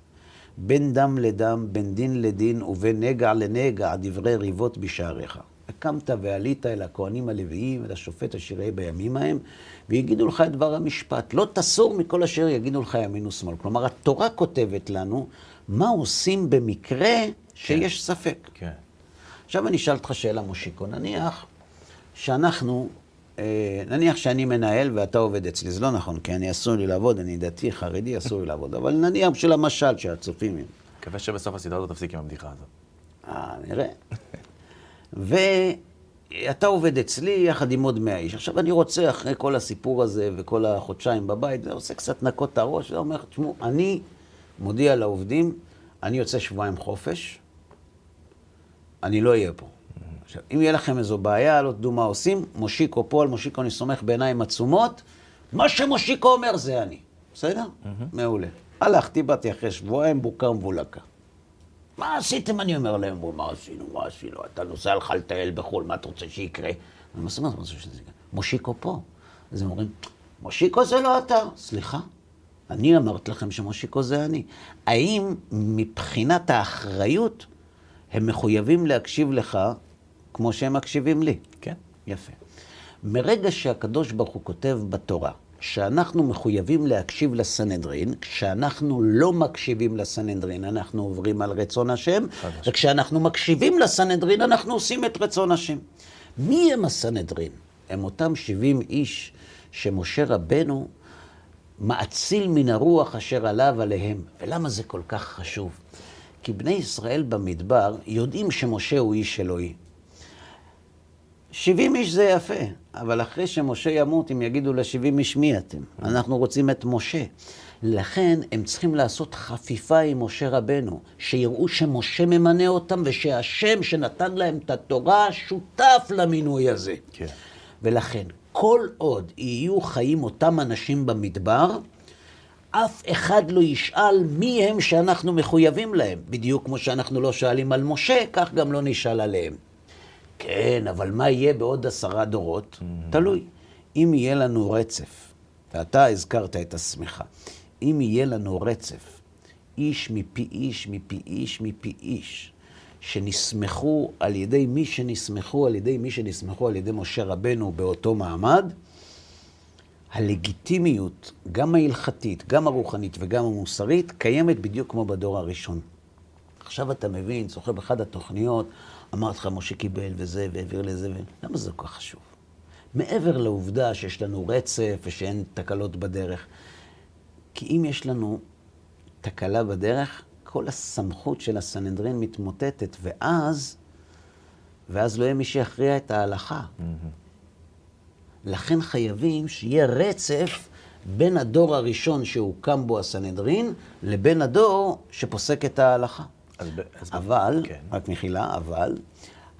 בין דם לדם, בין דין לדין ובין נגע לנגע, דברי ריבות בשעריך. וקמת ועלית אל הכהנים הלוויים, אל השופט אשר יהיה בימים ההם, ויגידו לך את דבר המשפט. לא תסור מכל אשר יגידו לך ימין ושמאל. כלומר, התורה כותבת לנו מה עושים במקרה שיש ספק. כן. עכשיו אני אשאל אותך שאלה, מושיקו. נניח שאנחנו, נניח שאני מנהל ואתה עובד אצלי. זה לא נכון, כי אני אסור לי לעבוד, אני דתי, חרדי, אסור לי לעבוד. אבל נניח בשביל המשל שהצופים... מקווה שבסוף הסדרה הזאת תפסיק עם הבדיחה הזאת. אה, נראה. ואתה עובד אצלי יחד עם עוד 100 איש. עכשיו אני רוצה, אחרי כל הסיפור הזה וכל החודשיים בבית, זה עושה קצת לנקות את הראש, ואומר, תשמעו, אני מודיע לעובדים, אני יוצא שבועיים חופש, אני לא אהיה פה. עכשיו, אם יהיה לכם איזו בעיה, לא תדעו מה עושים, מושיקו פה, על מושיקו אני סומך בעיניים עצומות, מה שמושיקו אומר זה אני. בסדר? מעולה. הלכתי, באתי אחרי שבועיים, בוקר מבולקה. מה עשיתם? אני אומר להם, מה עשינו, מה עשינו? אתה נוסע לך לטייל בחו"ל, מה אתה רוצה שיקרה? מה זאת אומרת? מושיקו פה. אז הם אומרים, מושיקו זה לא אתה. סליחה, אני אמרתי לכם שמושיקו זה אני. האם מבחינת האחריות הם מחויבים להקשיב לך כמו שהם מקשיבים לי? כן. יפה. מרגע שהקדוש ברוך הוא כותב בתורה שאנחנו מחויבים להקשיב לסנהדרין, כשאנחנו לא מקשיבים לסנהדרין, אנחנו עוברים על רצון השם, וכשאנחנו מקשיבים לסנהדרין, אנחנו עושים את רצון השם. מי הם הסנהדרין? הם אותם 70 איש שמשה רבנו מאציל מן הרוח אשר עליו עליהם. ולמה זה כל כך חשוב? כי בני ישראל במדבר יודעים שמשה הוא איש אלוהי. 70 איש זה יפה, אבל אחרי שמשה ימות, הם יגידו ל-70 איש מי אתם. אנחנו רוצים את משה. לכן הם צריכים לעשות חפיפה עם משה רבנו, שיראו שמשה ממנה אותם ושהשם שנתן להם את התורה שותף למינוי הזה. כן. ולכן, כל עוד יהיו חיים אותם אנשים במדבר, אף אחד לא ישאל מי הם שאנחנו מחויבים להם. בדיוק כמו שאנחנו לא שואלים על משה, כך גם לא נשאל עליהם. כן, אבל מה יהיה בעוד עשרה דורות? תלוי. אם יהיה לנו רצף, ואתה הזכרת את השמיכה, אם יהיה לנו רצף, איש מפי איש מפי איש מפי איש, שנסמכו על ידי מי שנסמכו על ידי מי שנסמכו על ידי משה רבנו באותו מעמד, הלגיטימיות, גם ההלכתית, גם הרוחנית וגם המוסרית, קיימת בדיוק כמו בדור הראשון. עכשיו אתה מבין, זוכר באחת התוכניות, אמרתי לך, משה קיבל וזה, והעביר לזה, ו... למה זה כל כך חשוב? מעבר לעובדה שיש לנו רצף ושאין תקלות בדרך, כי אם יש לנו תקלה בדרך, כל הסמכות של הסנהדרין מתמוטטת, ואז, ואז לא יהיה מי שיכריע את ההלכה. לכן חייבים שיהיה רצף בין הדור הראשון שהוקם בו הסנהדרין, לבין הדור שפוסק את ההלכה. אז אז אבל, כן. רק מחילה, אבל,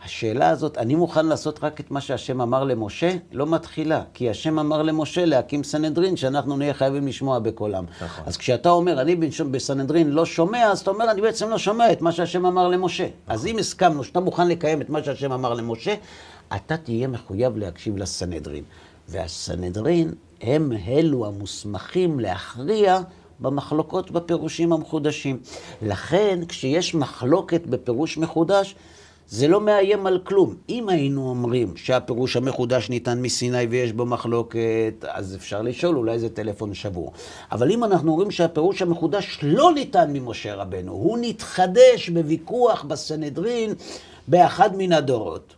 השאלה הזאת, אני מוכן לעשות רק את מה שהשם אמר למשה, לא מתחילה. כי השם אמר למשה להקים סנהדרין, שאנחנו נהיה חייבים לשמוע בקולם. נכון. אז כשאתה אומר, אני בסנהדרין לא שומע, אז אתה אומר, אני בעצם לא שומע את מה שהשם אמר למשה. אז אם הסכמנו שאתה מוכן לקיים את מה שהשם אמר למשה, אתה תהיה מחויב להקשיב לסנהדרין. והסנהדרין הם אלו המוסמכים להכריע במחלוקות בפירושים המחודשים. לכן, כשיש מחלוקת בפירוש מחודש, זה לא מאיים על כלום. אם היינו אומרים שהפירוש המחודש ניתן מסיני ויש בו מחלוקת, אז אפשר לשאול, אולי זה טלפון שבור. אבל אם אנחנו אומרים שהפירוש המחודש לא ניתן ממשה רבנו, הוא נתחדש בוויכוח בסנהדרין באחד מן הדורות.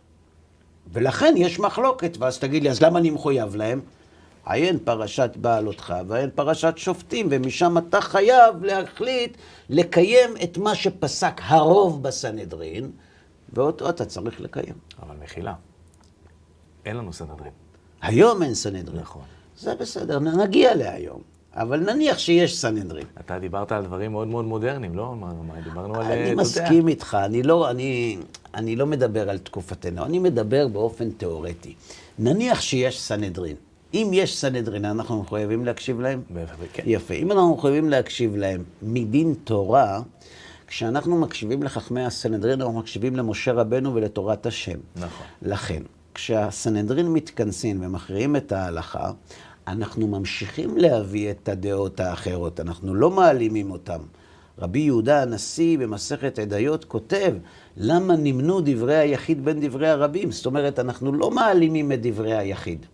ולכן יש מחלוקת, ואז תגיד לי, אז למה אני מחויב להם? עיין פרשת בעלותך ועיין פרשת שופטים, ומשם אתה חייב להחליט לקיים את מה שפסק הרוב בסנהדרין, ואותו אתה צריך לקיים. אבל מחילה. אין לנו סנהדרין. היום אין סנהדרין. נכון. זה בסדר, נגיע להיום. אבל נניח שיש סנהדרין. אתה דיברת על דברים מאוד מאוד מודרניים, לא? מה, מה דיברנו על... אה, אני יודע. מסכים איתך, אני לא, אני, אני לא מדבר על תקופתנו, אני מדבר באופן תיאורטי. נניח שיש סנהדרין. אם יש סנהדרין, אנחנו מחויבים להקשיב להם? כן. יפה. אם אנחנו מחויבים להקשיב להם מדין תורה, כשאנחנו מקשיבים לחכמי הסנהדרין, אנחנו מקשיבים למשה רבנו ולתורת השם. נכון. לכן, כשהסנהדרין מתכנסים ומכריעים את ההלכה, אנחנו ממשיכים להביא את הדעות האחרות, אנחנו לא מעלימים אותם. רבי יהודה הנשיא במסכת עדיות כותב, למה נמנו דברי היחיד בין דברי הרבים? זאת אומרת, אנחנו לא מעלימים את דברי היחיד.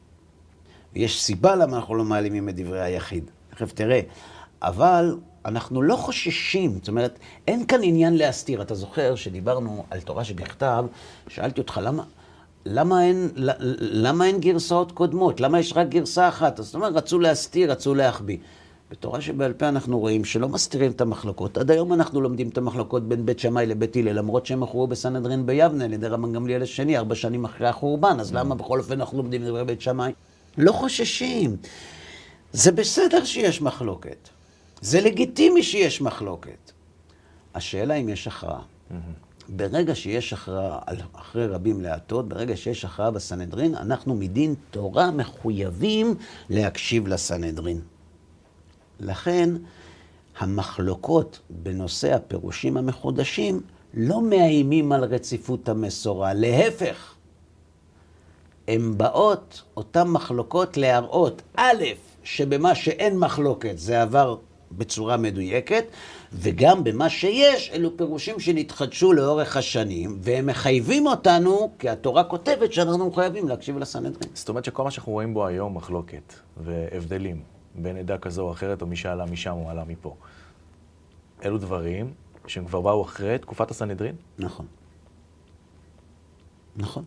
ויש סיבה למה אנחנו לא מעלימים את דברי היחיד. תכף תראה. אבל אנחנו לא חוששים, זאת אומרת, אין כאן עניין להסתיר. אתה זוכר שדיברנו על תורה שבכתב, שאלתי אותך, למה, למה, אין, למה אין גרסאות קודמות? למה יש רק גרסה אחת? זאת אומרת, רצו להסתיר, רצו להחביא. בתורה שבעל פה אנחנו רואים שלא מסתירים את המחלוקות. עד היום אנחנו לומדים את המחלוקות בין בית שמאי לבית הלל, למרות שהם מכרו בסנהדרין ביבנה על ידי רבן גמליאל השני, ארבע שנים אחרי החורבן, אז למה בכל אופן אנחנו לומדים דברי בית שמאי? לא חוששים. זה בסדר שיש מחלוקת. זה לגיטימי שיש מחלוקת. השאלה אם יש הכרעה. ברגע שיש הכרעה, אחרי רבים להטות, ברגע שיש הכרעה בסנהדרין, אנחנו מדין תורה מחויבים להקשיב לסנהדרין. לכן, המחלוקות בנושא הפירושים המחודשים לא מאיימים על רציפות המסורה, להפך. הן באות, אותן מחלוקות, להראות, א', שבמה שאין מחלוקת זה עבר בצורה מדויקת, וגם במה שיש, אלו פירושים שנתחדשו לאורך השנים, והם מחייבים אותנו, כי התורה כותבת שאנחנו חייבים להקשיב לסנהדרין. זאת אומרת שכל מה שאנחנו רואים בו היום, מחלוקת והבדלים בין עדה כזו או אחרת, או מי שעלה משם או עלה מפה, אלו דברים שהם כבר באו אחרי תקופת הסנהדרין? נכון. נכון.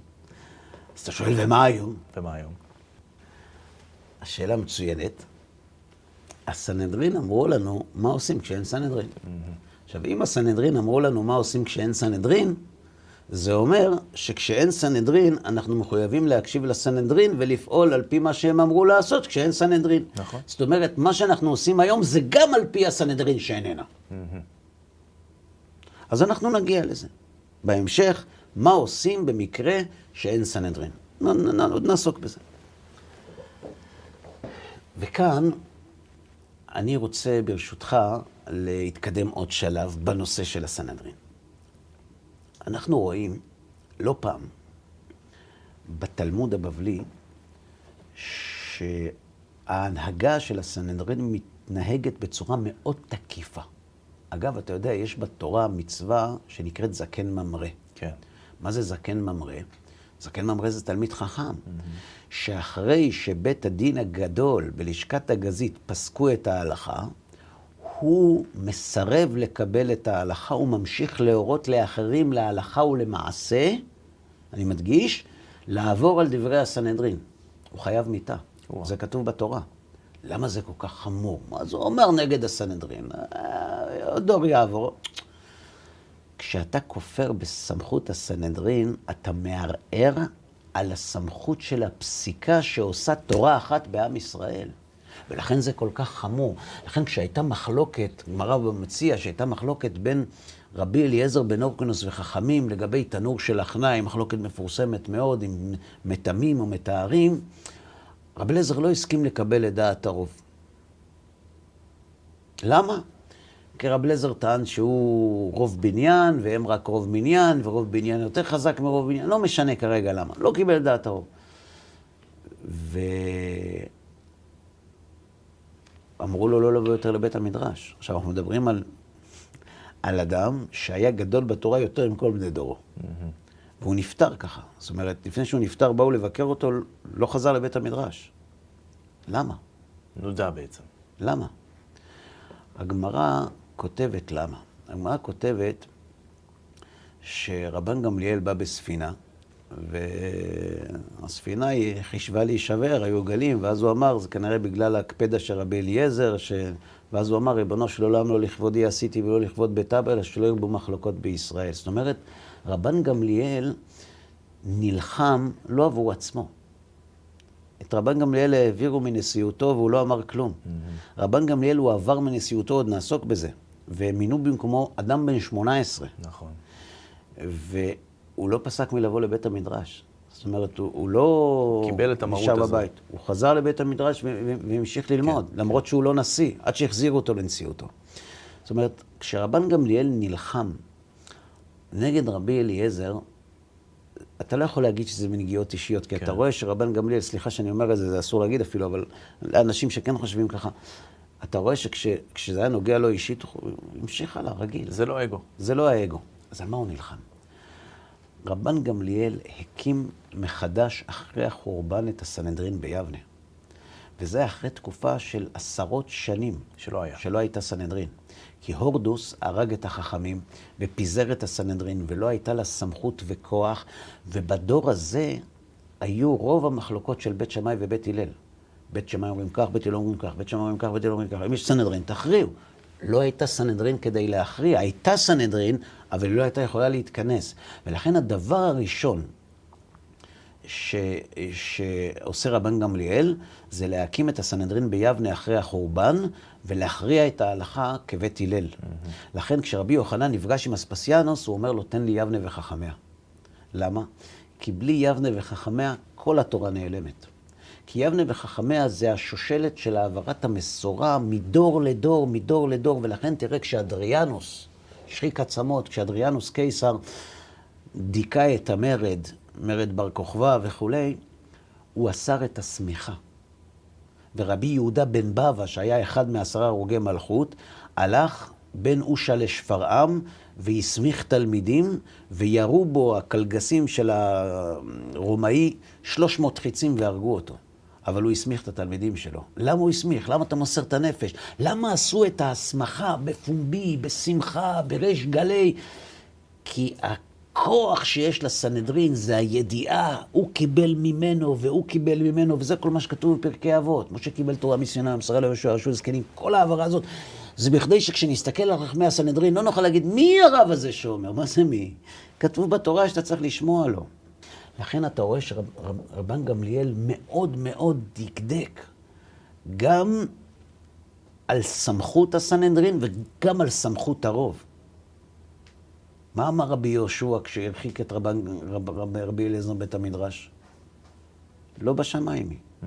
אז אתה שואל, ומה היום? ומה היום? השאלה מצוינת. הסנהדרין אמרו לנו מה עושים כשאין סנהדרין. עכשיו, אם הסנהדרין אמרו לנו מה עושים כשאין סנהדרין, זה אומר שכשאין סנהדרין, אנחנו מחויבים להקשיב לסנהדרין ולפעול על פי מה שהם אמרו לעשות כשאין סנהדרין. נכון. זאת אומרת, מה שאנחנו עושים היום זה גם על פי הסנהדרין שאיננה. אז אנחנו נגיע לזה. בהמשך, מה עושים במקרה שאין סנהדרין. עוד נעסוק בזה. וכאן אני רוצה, ברשותך, להתקדם עוד שלב בנושא של הסנהדרין. אנחנו רואים לא פעם בתלמוד הבבלי שההנהגה של הסנהדרין מתנהגת בצורה מאוד תקיפה. אגב, אתה יודע, יש בתורה מצווה שנקראת זקן ממרא. כן. מה זה זקן ממרא? זקן ממרא זה תלמיד חכם, שאחרי שבית הדין הגדול בלשכת הגזית פסקו את ההלכה, הוא מסרב לקבל את ההלכה, הוא ממשיך להורות לאחרים להלכה ולמעשה, אני מדגיש, לעבור על דברי הסנהדרין. הוא חייב מיתה. וואו. זה כתוב בתורה. למה זה כל כך חמור? מה זה אומר נגד הסנהדרין? אה, עוד דור יעבור. כשאתה כופר בסמכות הסנהדרין, אתה מערער על הסמכות של הפסיקה שעושה תורה אחת בעם ישראל. ולכן זה כל כך חמור. לכן כשהייתה מחלוקת, גמרא במציע, שהייתה מחלוקת בין רבי אליעזר בן אורקנוס וחכמים לגבי תנור של הכנאי, מחלוקת מפורסמת מאוד, עם מטמאים או מטהרים, רבי אליעזר לא הסכים לקבל את דעת הרוב. למה? כי רב לזר טען שהוא רוב בניין, והם רק רוב מניין, ורוב בניין יותר חזק מרוב בניין, לא משנה כרגע למה, לא קיבל דעת הרוב. ואמרו לו לא לבוא יותר לבית המדרש. עכשיו, אנחנו מדברים על, על אדם שהיה גדול בתורה יותר מכל בני דורו. והוא נפטר ככה. זאת אומרת, לפני שהוא נפטר, באו לבקר אותו, לא חזר לבית המדרש. למה? נודע בעצם. למה? הגמרא כותבת למה. הגמרא כותבת שרבן גמליאל בא בספינה, והספינה היא חישבה להישבר, היו גלים, ואז הוא אמר, זה כנראה בגלל ההקפדה של רבי אליעזר, ש... ואז הוא אמר, ריבונו של עולם, לא לכבודי עשיתי ולא לכבוד בית אבא, אלא שלא יהיו בו מחלוקות בישראל. זאת אומרת, רבן גמליאל נלחם לא עבור עצמו. את רבן גמליאל העבירו מנשיאותו והוא לא אמר כלום. רבן גמליאל הוא עבר מנשיאותו, עוד נעסוק בזה. ומינו במקומו אדם בן 18, נכון. והוא לא פסק מלבוא לבית המדרש. זאת אומרת, הוא, הוא לא קיבל את המרות נשאר הזאת. בבית. הוא חזר לבית המדרש והמשיך ללמוד, כן. למרות שהוא לא נשיא, עד שהחזירו אותו לנשיאותו. זאת אומרת, כשרבן גמליאל נלחם נגד רבי אליעזר, אתה לא יכול להגיד שזה מנגיעות אישיות, כי כן. אתה רואה שרבן גמליאל, סליחה שאני אומר את זה, זה אסור להגיד אפילו, אבל לאנשים שכן חושבים ככה, אתה רואה שכשזה היה נוגע לו אישית, הוא המשיך הלאה, רגיל. זה לא אגו. זה לא האגו. אז על מה הוא נלחם? רבן גמליאל הקים מחדש אחרי החורבן את הסנהדרין ביבנה. וזה אחרי תקופה של עשרות שנים. שלא היה. שלא הייתה סנהדרין. כי הורדוס הרג את החכמים ופיזר את הסנהדרין, ולא הייתה לה סמכות וכוח, ובדור הזה היו רוב המחלוקות של בית שמאי ובית הלל. בית שמאי אומרים כך, בית הלל אומרים כך, בית שמאי אומרים כך, בית הלל אומרים כך. אם יש סנהדרין, תכריעו. לא הייתה סנהדרין כדי להכריע, הייתה סנהדרין, אבל היא לא הייתה יכולה להתכנס. ולכן הדבר הראשון ש, שעושה רבן גמליאל, זה להקים את הסנהדרין ביבנה אחרי החורבן, ולהכריע את ההלכה כבית הלל. Mm-hmm. לכן כשרבי יוחנן נפגש עם אספסיאנוס, הוא אומר לו, תן לי יבנה וחכמיה. למה? כי בלי יבנה וחכמיה, כל התורה נעלמת. כי יבנה וחכמיה זה השושלת של העברת המסורה מדור לדור, מדור לדור, ולכן תראה כשאדריאנוס, שחיק עצמות, כשאדריאנוס קיסר דיכא את המרד, מרד בר כוכבא וכולי, הוא אסר את השמיכה. ורבי יהודה בן בבא, שהיה אחד מעשרה הרוגי מלכות, הלך בין אושה לשפרעם והסמיך תלמידים, וירו בו הקלגסים של הרומאי 300 חיצים והרגו אותו. אבל הוא הסמיך את התלמידים שלו. למה הוא הסמיך? למה אתה מוסר את הנפש? למה עשו את ההסמכה בפומבי, בשמחה, בריש גלי? כי הכוח שיש לסנהדרין זה הידיעה, הוא קיבל ממנו והוא קיבל ממנו, וזה כל מה שכתוב בפרקי אבות. משה קיבל תורה מסיני, מסרה ליהושע, יהושע זקנים, כל ההעברה הזאת. זה בכדי שכשנסתכל על חכמי הסנהדרין לא נוכל להגיד מי הרב הזה שאומר, מה זה מי? כתוב בתורה שאתה צריך לשמוע לו. לכן אתה רואה שרבן גמליאל מאוד מאוד דקדק גם על סמכות הסנהדרין וגם על סמכות הרוב. מה אמר רבי יהושע כשהרחיק את רבן, רב, רב, רבי אליעזר בית המדרש? לא בשמיים היא. Mm-hmm.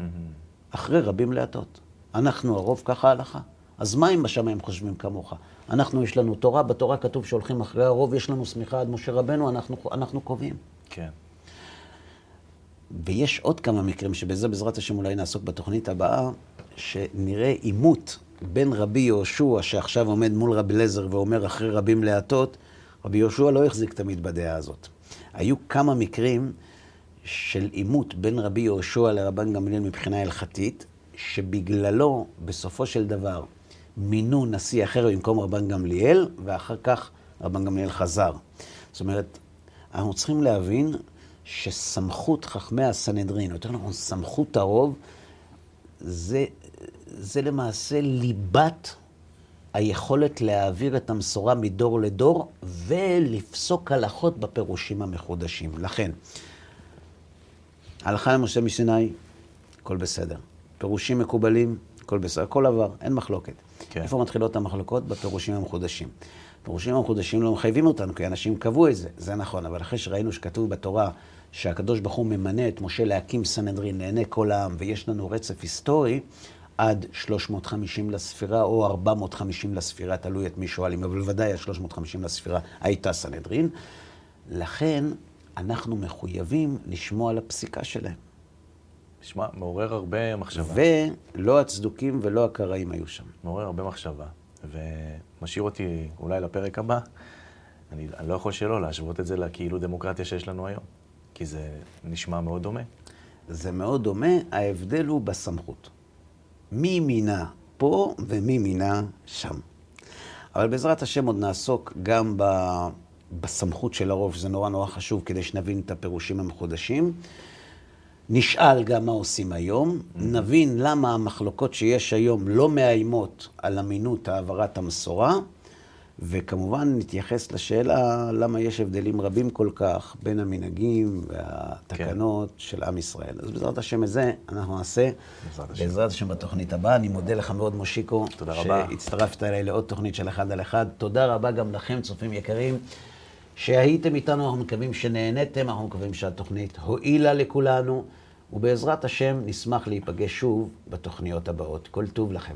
אחרי רבים להטות. אנחנו הרוב, ככה ההלכה. אז מה אם בשמיים חושבים כמוך? אנחנו, יש לנו תורה, בתורה כתוב שהולכים אחרי הרוב, יש לנו סמיכה עד משה רבנו, אנחנו, אנחנו קובעים. כן. ויש עוד כמה מקרים, שבזה בעזרת השם אולי נעסוק בתוכנית הבאה, שנראה עימות בין רבי יהושע, שעכשיו עומד מול רבי לזר ואומר אחרי רבים להטות, רבי יהושע לא החזיק תמיד בדעה הזאת. היו כמה מקרים של עימות בין רבי יהושע לרבן גמליאל מבחינה הלכתית, שבגללו, בסופו של דבר, מינו נשיא אחר במקום רבן גמליאל, ואחר כך רבן גמליאל חזר. זאת אומרת, אנחנו צריכים להבין שסמכות חכמי הסנהדרין, יותר נכון, סמכות הרוב, זה, זה למעשה ליבת היכולת להעביר את המסורה מדור לדור ולפסוק הלכות בפירושים המחודשים. לכן, הלכה למשה מסיני, הכל בסדר. פירושים מקובלים, הכל בסדר, הכל עבר, אין מחלוקת. כן. איפה מתחילות המחלוקות? בפירושים המחודשים. הפירושים המחודשים לא מחייבים אותנו, כי אנשים קבעו את זה, זה נכון, אבל אחרי שראינו שכתוב בתורה שהקדוש ברוך הוא ממנה את משה להקים סנהדרין לעיני כל העם, ויש לנו רצף היסטורי עד 350 לספירה או 450 לספירה, תלוי את מי שואלים, אבל ודאי עד 350 לספירה הייתה סנהדרין. לכן אנחנו מחויבים לשמוע על הפסיקה שלהם. נשמע, מעורר הרבה מחשבה. ולא הצדוקים ולא הקראים היו שם. מעורר הרבה מחשבה, ומשאיר אותי אולי לפרק הבא. אני, אני לא יכול שלא להשוות את זה לכאילו דמוקרטיה שיש לנו היום, כי זה נשמע מאוד דומה. זה מאוד דומה, ההבדל הוא בסמכות. מי מינה פה ומי מינה שם. אבל בעזרת השם עוד נעסוק גם ב... בסמכות של הרוב, שזה נורא נורא חשוב כדי שנבין את הפירושים המחודשים. נשאל גם מה עושים היום, mm-hmm. נבין למה המחלוקות שיש היום לא מאיימות על אמינות העברת המסורה, וכמובן נתייחס לשאלה למה יש הבדלים רבים כל כך בין המנהגים והתקנות כן. של עם ישראל. אז בעזרת השם הזה אנחנו נעשה, בעזרת השם. בעזרת השם בתוכנית הבאה. אני מודה לך מאוד, מושיקו. תודה רבה. שהצטרפת אליי לעוד תוכנית של אחד על אחד. תודה רבה גם לכם, צופים יקרים, שהייתם איתנו, אנחנו מקווים שנהניתם, אנחנו מקווים שהתוכנית הועילה לכולנו. ובעזרת השם נשמח להיפגש שוב בתוכניות הבאות. כל טוב לכם.